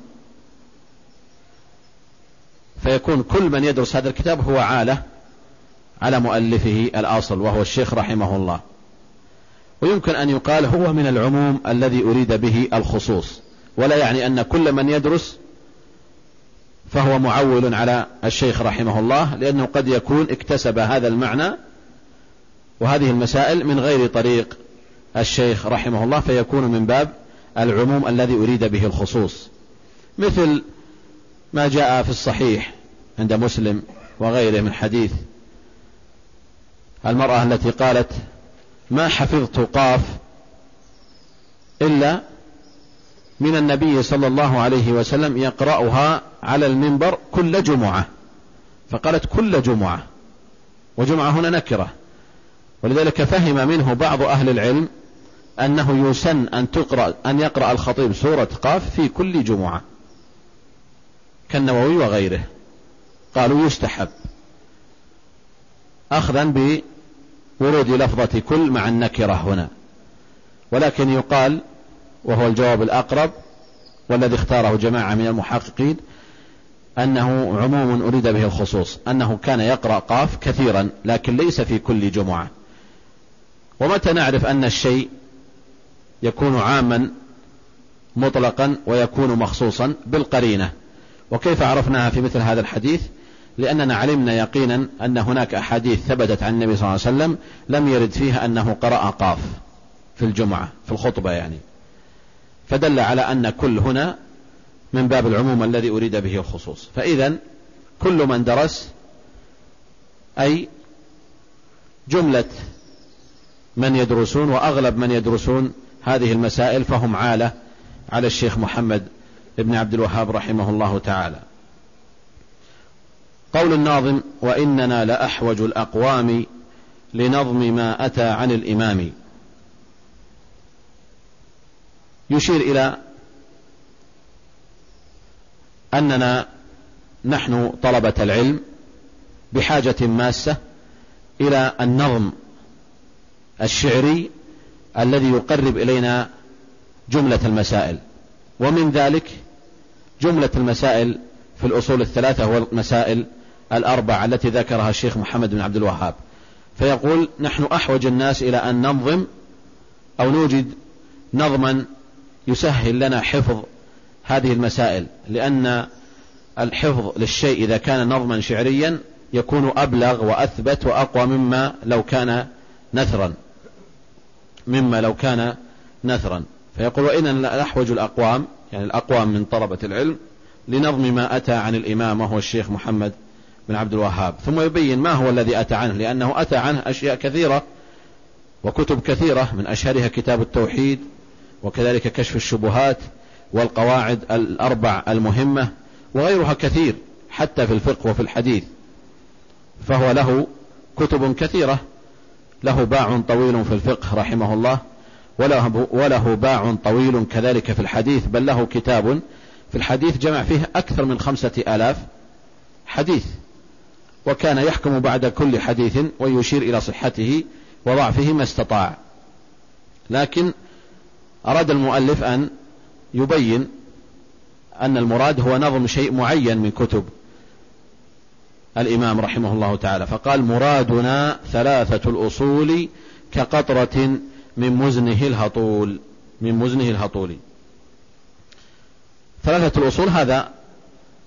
فيكون كل من يدرس هذا الكتاب هو عالة. على مؤلفه الأصل وهو الشيخ رحمه الله. ويمكن أن يقال هو من العموم الذي أريد به الخصوص. ولا يعني أن كل من يدرس فهو معول على الشيخ رحمه الله لأنه قد يكون اكتسب هذا المعنى وهذه المسائل من غير طريق الشيخ رحمه الله فيكون من باب العموم الذي أريد به الخصوص. مثل ما جاء في الصحيح عند مسلم وغيره من حديث المرأة التي قالت ما حفظت قاف إلا من النبي صلى الله عليه وسلم يقرأها على المنبر كل جمعة فقالت كل جمعة وجمعة هنا نكرة. ولذلك فهم منه بعض أهل العلم أنه يسن أن تقرأ أن يقرأ الخطيب سورة قاف في كل جمعة كالنووي وغيره. قالوا يستحب. أخذا بورود لفظة كل مع النكرة هنا. ولكن يقال وهو الجواب الأقرب والذي اختاره جماعة من المحققين أنه عموم أريد به الخصوص أنه كان يقرأ قاف كثيرا لكن ليس في كل جمعة. ومتى نعرف أن الشيء يكون عاما مطلقا ويكون مخصوصا؟ بالقرينة. وكيف عرفناها في مثل هذا الحديث؟ لأننا علمنا يقينا أن هناك أحاديث ثبتت عن النبي صلى الله عليه وسلم لم يرد فيها أنه قرأ قاف في الجمعة في الخطبة يعني. فدل على أن كل هنا من باب العموم الذي أريد به الخصوص. فإذا كل من درس أي جملة من يدرسون وأغلب من يدرسون هذه المسائل فهم عالة على الشيخ محمد بن عبد الوهاب رحمه الله تعالى. قول الناظم وإننا لأحوج الأقوام لنظم ما أتى عن الإمام. يشير إلى أننا نحن طلبة العلم بحاجة ماسة إلى النظم الشعري الذي يقرب إلينا جملة المسائل. ومن ذلك جملة المسائل في الأصول الثلاثة والمسائل الأربع التي ذكرها الشيخ محمد بن عبد الوهاب. فيقول نحن أحوج الناس إلى أن ننظم أو نوجد نظما يسهل لنا حفظ هذه المسائل لأن الحفظ للشيء إذا كان نظما شعريا يكون أبلغ وأثبت وأقوى مما لو كان نثرا. مما لو كان نثرا. فيقول وإن أحوج الأقوام يعني الأقوام من طلبة العلم لنظم ما أتى عن الإمام وهو الشيخ محمد بن عبد الوهاب ثم يبين ما هو الذي أتى عنه لأنه أتى عنه أشياء كثيرة وكتب كثيرة من أشهرها كتاب التوحيد وكذلك كشف الشبهات والقواعد الأربع المهمة وغيرها كثير حتى في الفقه وفي الحديث. فهو له كتب كثيرة له باع طويل في الفقه رحمه الله وله, وله باع طويل كذلك في الحديث بل له كتاب في الحديث جمع فيه أكثر من خمسة آلاف حديث. وكان يحكم بعد كل حديث ويشير إلى صحته وضعفه ما استطاع. لكن أراد المؤلف أن يبين أن المراد هو نظم شيء معين من كتب الإمام رحمه الله تعالى. فقال مرادنا ثلاثة الأصول كقطرة من مزنه الهطول من مزنه الهطول. ثلاثة الأصول هذا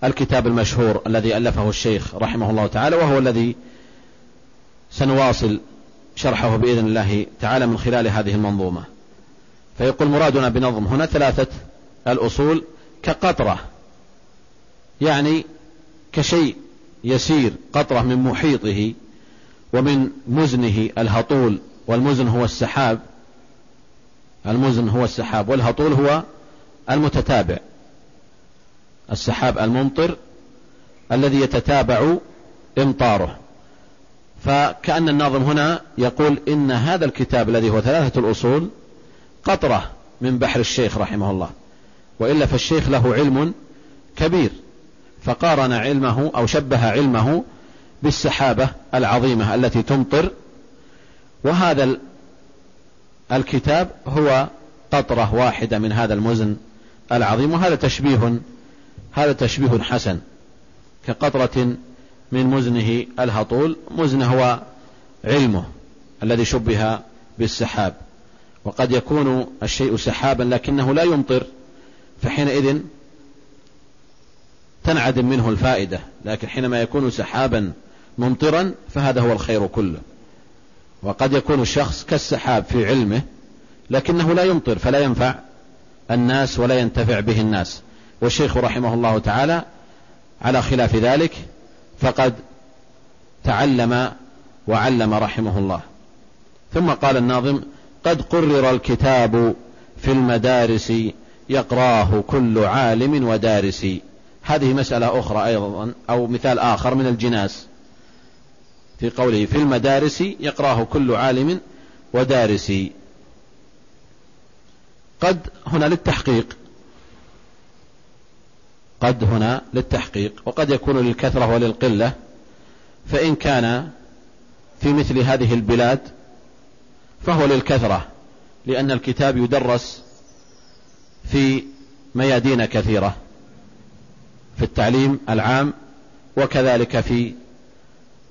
الكتاب المشهور الذي ألفه الشيخ رحمه الله تعالى وهو الذي سنواصل شرحه بإذن الله تعالى من خلال هذه المنظومة. فيقول مرادنا بنظم هنا ثلاثة الأصول كقطرة يعني كشيء يسير قطرة من محيطه ومن مزنه الهطول والمزن هو السحاب. المزن هو السحاب والهطول هو المتتابع. السحاب الممطر الذي يتتابع إمطاره. فكأن الناظم هنا يقول إن هذا الكتاب الذي هو ثلاثة الأصول قطرة من بحر الشيخ رحمه الله وإلا فالشيخ له علم كبير فقارن علمه أو شبه علمه بالسحابة العظيمة التي تمطر. وهذا الكتاب هو قطرة واحدة من هذا المزن العظيم وهذا تشبيه هذا تشبيه حسن كقطرة من مزنه الهطول مزنه هو علمه الذي شبه بالسحاب. وقد يكون الشيء سحابا لكنه لا يمطر فحينئذ تنعدم منه الفائدة. لكن حينما يكون سحابا ممطرا فهذا هو الخير كله. وقد يكون الشخص كالسحاب في علمه لكنه لا يمطر فلا ينفع الناس ولا ينتفع به الناس. والشيخ رحمه الله تعالى على خلاف ذلك فقد تعلم وعلم رحمه الله. ثم قال الناظم قد قرر الكتاب في المدارس يقراه كل عالم ودارس. هذه مسألة أخرى أيضا أو مثال آخر من الجناس. في قوله في المدارس يقراه كل عالم ودارس. قد هنا للتحقيق. قد هنا للتحقيق وقد يكون للكثرة وللقلة. فإن كان في مثل هذه البلاد فهو للكثرة لأن الكتاب يدرس في ميادين كثيرة في التعليم العام وكذلك في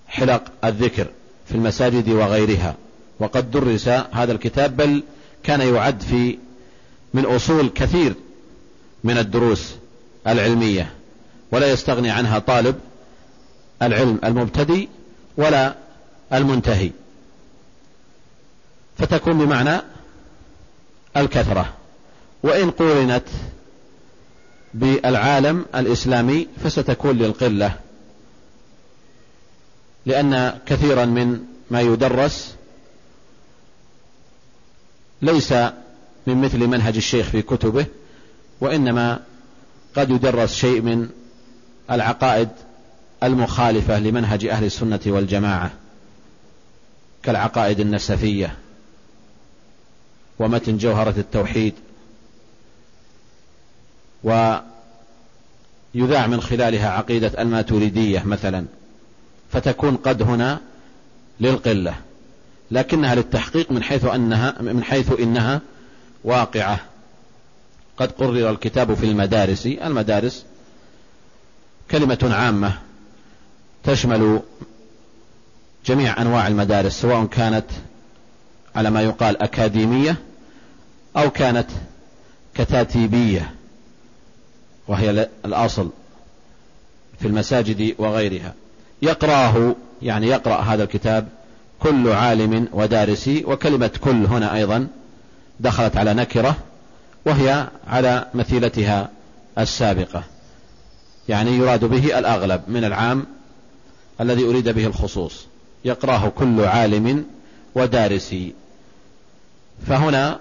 حلق الذكر في المساجد وغيرها. وقد درس هذا الكتاب بل كان يعد في من أصول كثير من الدروس. العلمية ولا يستغني عنها طالب العلم المبتدئ ولا المنتهي. فتكون بمعنى الكثرة. وإن قورنت بالعالم الإسلامي فستكون للقلة لأن كثيرا من ما يدرس ليس من مثل منهج الشيخ في كتبه وإنما قد يدرس شيء من العقائد المخالفة لمنهج أهل السنة والجماعة كالعقائد النسفية ومتن جوهرة التوحيد ويذاع من خلالها عقيدة الماتوريدية مثلا فتكون قد هنا للقلة لكنها للتحقيق من حيث أنها من حيث إنها واقعة. قد قرر الكتاب في المدارس. المدارس كلمة عامة تشمل جميع أنواع المدارس سواء كانت على ما يقال أكاديمية أو كانت كتاتيبية وهي الأصل في المساجد وغيرها. يقرأه يعني يقرأ هذا الكتاب كل عالم ودارسي وكلمة كل هنا أيضا دخلت على نكرة وهي على مثيلتها السابقة يعني يراد به الأغلب من العام الذي أريد به الخصوص. يقرأه كل عالم ودارسي. فهنا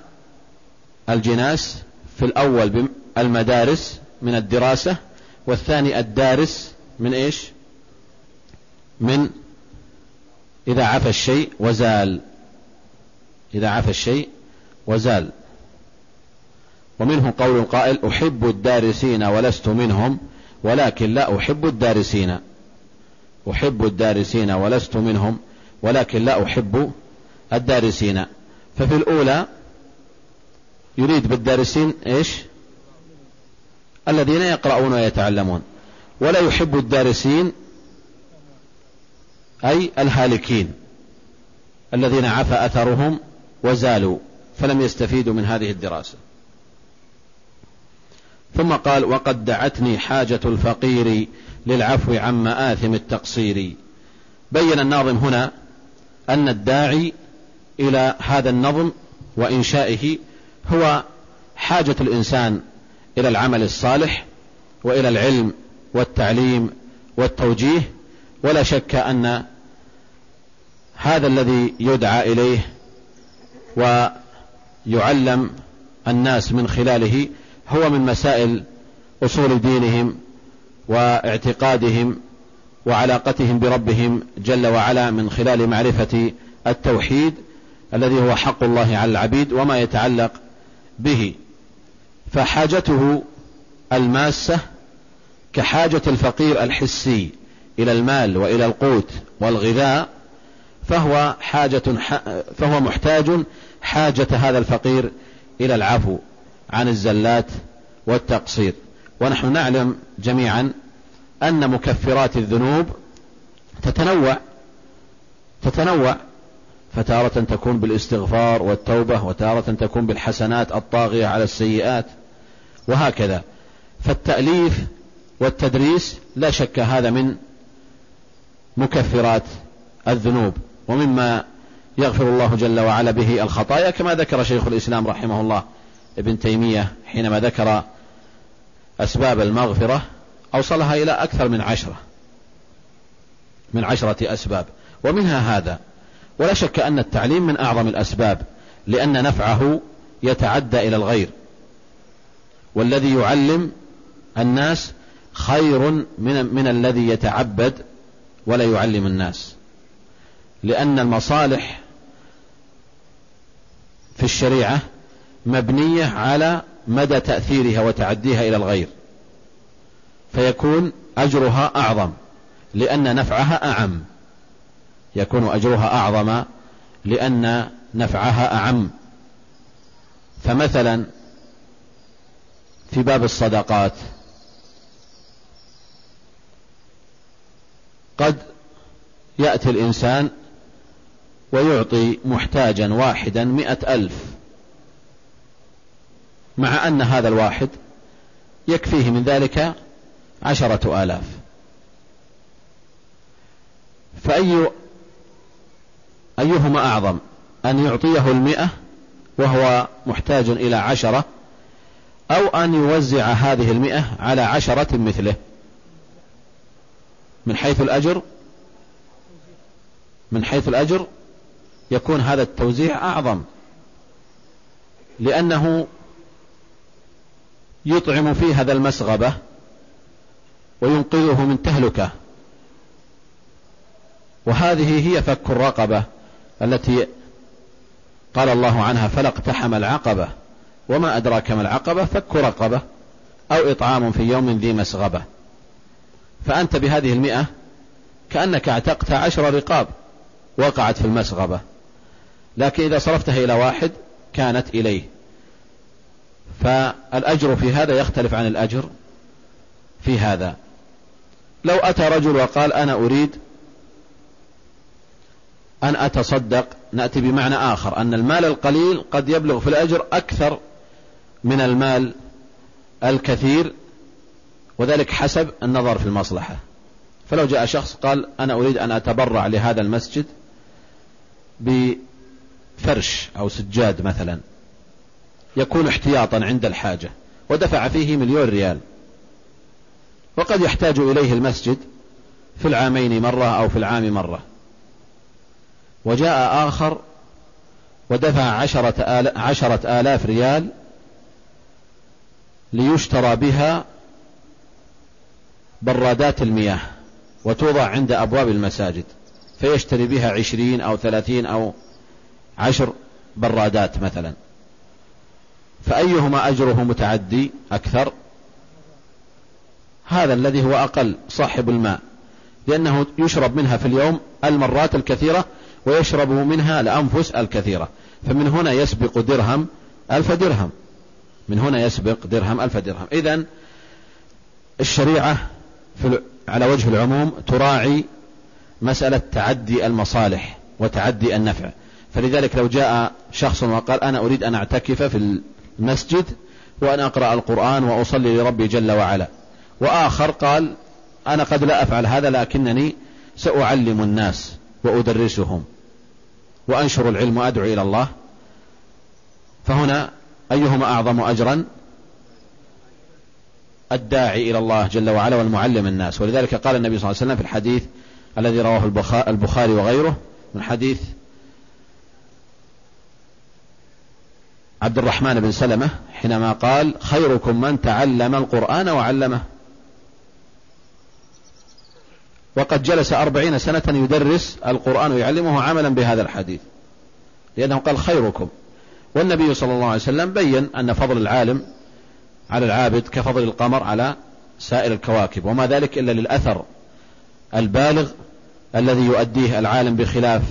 الجناس في الأول المدارس من الدراسة والثاني الدارس من إيش؟ من إذا عفى الشيء وزال. إذا عفى الشيء وزال. ومنه قول قائل أحب الدارسين ولست منهم ولكن لا أحب الدارسين. أحب الدارسين ولست منهم ولكن لا أحب الدارسين. ففي الأولى يريد بالدارسين إيش؟ الذين يقرؤون ويتعلمون. ولا يحب الدارسين أي الهالكين الذين عفى أثرهم وزالوا فلم يستفيدوا من هذه الدراسة. ثم قال وقد دعتني حاجة الفقير للعفو عن مآثم التقصير. بين الناظم هنا أن الداعي إلى هذا النظم وإنشائه هو حاجة الإنسان إلى العمل الصالح وإلى العلم والتعليم والتوجيه. ولا شك أن هذا الذي يدعى إليه ويعلم الناس من خلاله هو من مسائل أصول دينهم واعتقادهم وعلاقتهم بربهم جل وعلا من خلال معرفة التوحيد الذي هو حق الله على العبيد وما يتعلق به. فحاجته الماسة كحاجة الفقير الحسي إلى المال وإلى القوت والغذاء فهو حاجة فهو محتاج حاجة هذا الفقير إلى العفو. عن الزلات والتقصير. ونحن نعلم جميعا أن مكفرات الذنوب تتنوع تتنوع. فتارة تكون بالاستغفار والتوبة وتارة تكون بالحسنات الطاغية على السيئات وهكذا. فالتأليف والتدريس لا شك هذا من مكفرات الذنوب ومما يغفر الله جل وعلا به الخطايا كما ذكر شيخ الإسلام رحمه الله. ابن تيمية حينما ذكر أسباب المغفرة أوصلها إلى أكثر من عشرة. من عشرة أسباب. ومنها هذا. ولا شك أن التعليم من أعظم الأسباب لأن نفعه يتعدى إلى الغير. والذي يعلم الناس خير من, من الذي يتعبد ولا يعلم الناس. لأن المصالح في الشريعة مبنية على مدى تأثيرها وتعديها إلى الغير. فيكون أجرها أعظم لأن نفعها أعم. يكون أجرها أعظم لأن نفعها أعم. فمثلا في باب الصدقات قد يأتي الإنسان ويعطي محتاجا واحدا مئة ألف. مع أن هذا الواحد يكفيه من ذلك عشرة آلاف. فأي أيهما أعظم أن يعطيه المئة وهو محتاج إلى عشرة أو أن يوزع هذه المئة على عشرة مثله؟ من حيث الأجر من حيث الأجر يكون هذا التوزيع أعظم. لأنه يطعم فيه هذا المسغبة وينقذه من تهلكة. وهذه هي فك الرقبة التي قال الله عنها فلا اقتحم العقبة. وما أدراك ما العقبة؟ فك رقبة أو إطعام في يوم ذي مسغبة. فأنت بهذه المئة كأنك اعتقت عشر رقاب وقعت في المسغبة. لكن إذا صرفتها إلى واحد كانت إليه. فالأجر في هذا يختلف عن الأجر في هذا. لو أتى رجل وقال أنا أريد أن أتصدق نأتي بمعنى آخر أن المال القليل قد يبلغ في الأجر أكثر من المال الكثير وذلك حسب النظر في المصلحة. فلو جاء شخص قال أنا أريد أن أتبرع لهذا المسجد بفرش أو سجاد مثلا يكون احتياطا عند الحاجة ودفع فيه مليون ريال. وقد يحتاج إليه المسجد في العامين مرة أو في العام مرة. وجاء آخر ودفع عشرة, آل عشرة آلاف ريال ليشترى بها برادات المياه وتوضع عند أبواب المساجد فيشتري بها عشرين أو ثلاثين أو عشر برادات مثلا. فأيهما أجره متعدي أكثر؟ هذا الذي هو أقل صاحب الماء. لأنه يشرب منها في اليوم المرات الكثيرة ويشرب منها الأنفس الكثيرة. فمن هنا يسبق درهم ألف درهم. من هنا يسبق درهم ألف درهم. إذا الشريعة في على وجه العموم تراعي مسألة تعدي المصالح وتعدي النفع. فلذلك لو جاء شخص وقال أنا أريد أن أعتكف في المسجد وأن أقرأ القرآن وأصلي لربي جل وعلا. وآخر قال أنا قد لا أفعل هذا لكنني سأعلم الناس وأدرسهم وأنشر العلم وأدعو إلى الله. فهنا أيهما أعظم أجرا؟ الداعي إلى الله جل وعلا والمعلم الناس. ولذلك قال النبي صلى الله عليه وسلم في الحديث الذي رواه البخاري وغيره من حديث عبد الرحمن بن سلمة حينما قال خيركم من تعلم القرآن وعلمه. وقد جلس أربعين سنة يدرس القرآن ويعلمه عملا بهذا الحديث. لأنه قال خيركم. والنبي صلى الله عليه وسلم بين أن فضل العالم على العابد كفضل القمر على سائر الكواكب وما ذلك إلا للأثر البالغ الذي يؤديه العالم بخلاف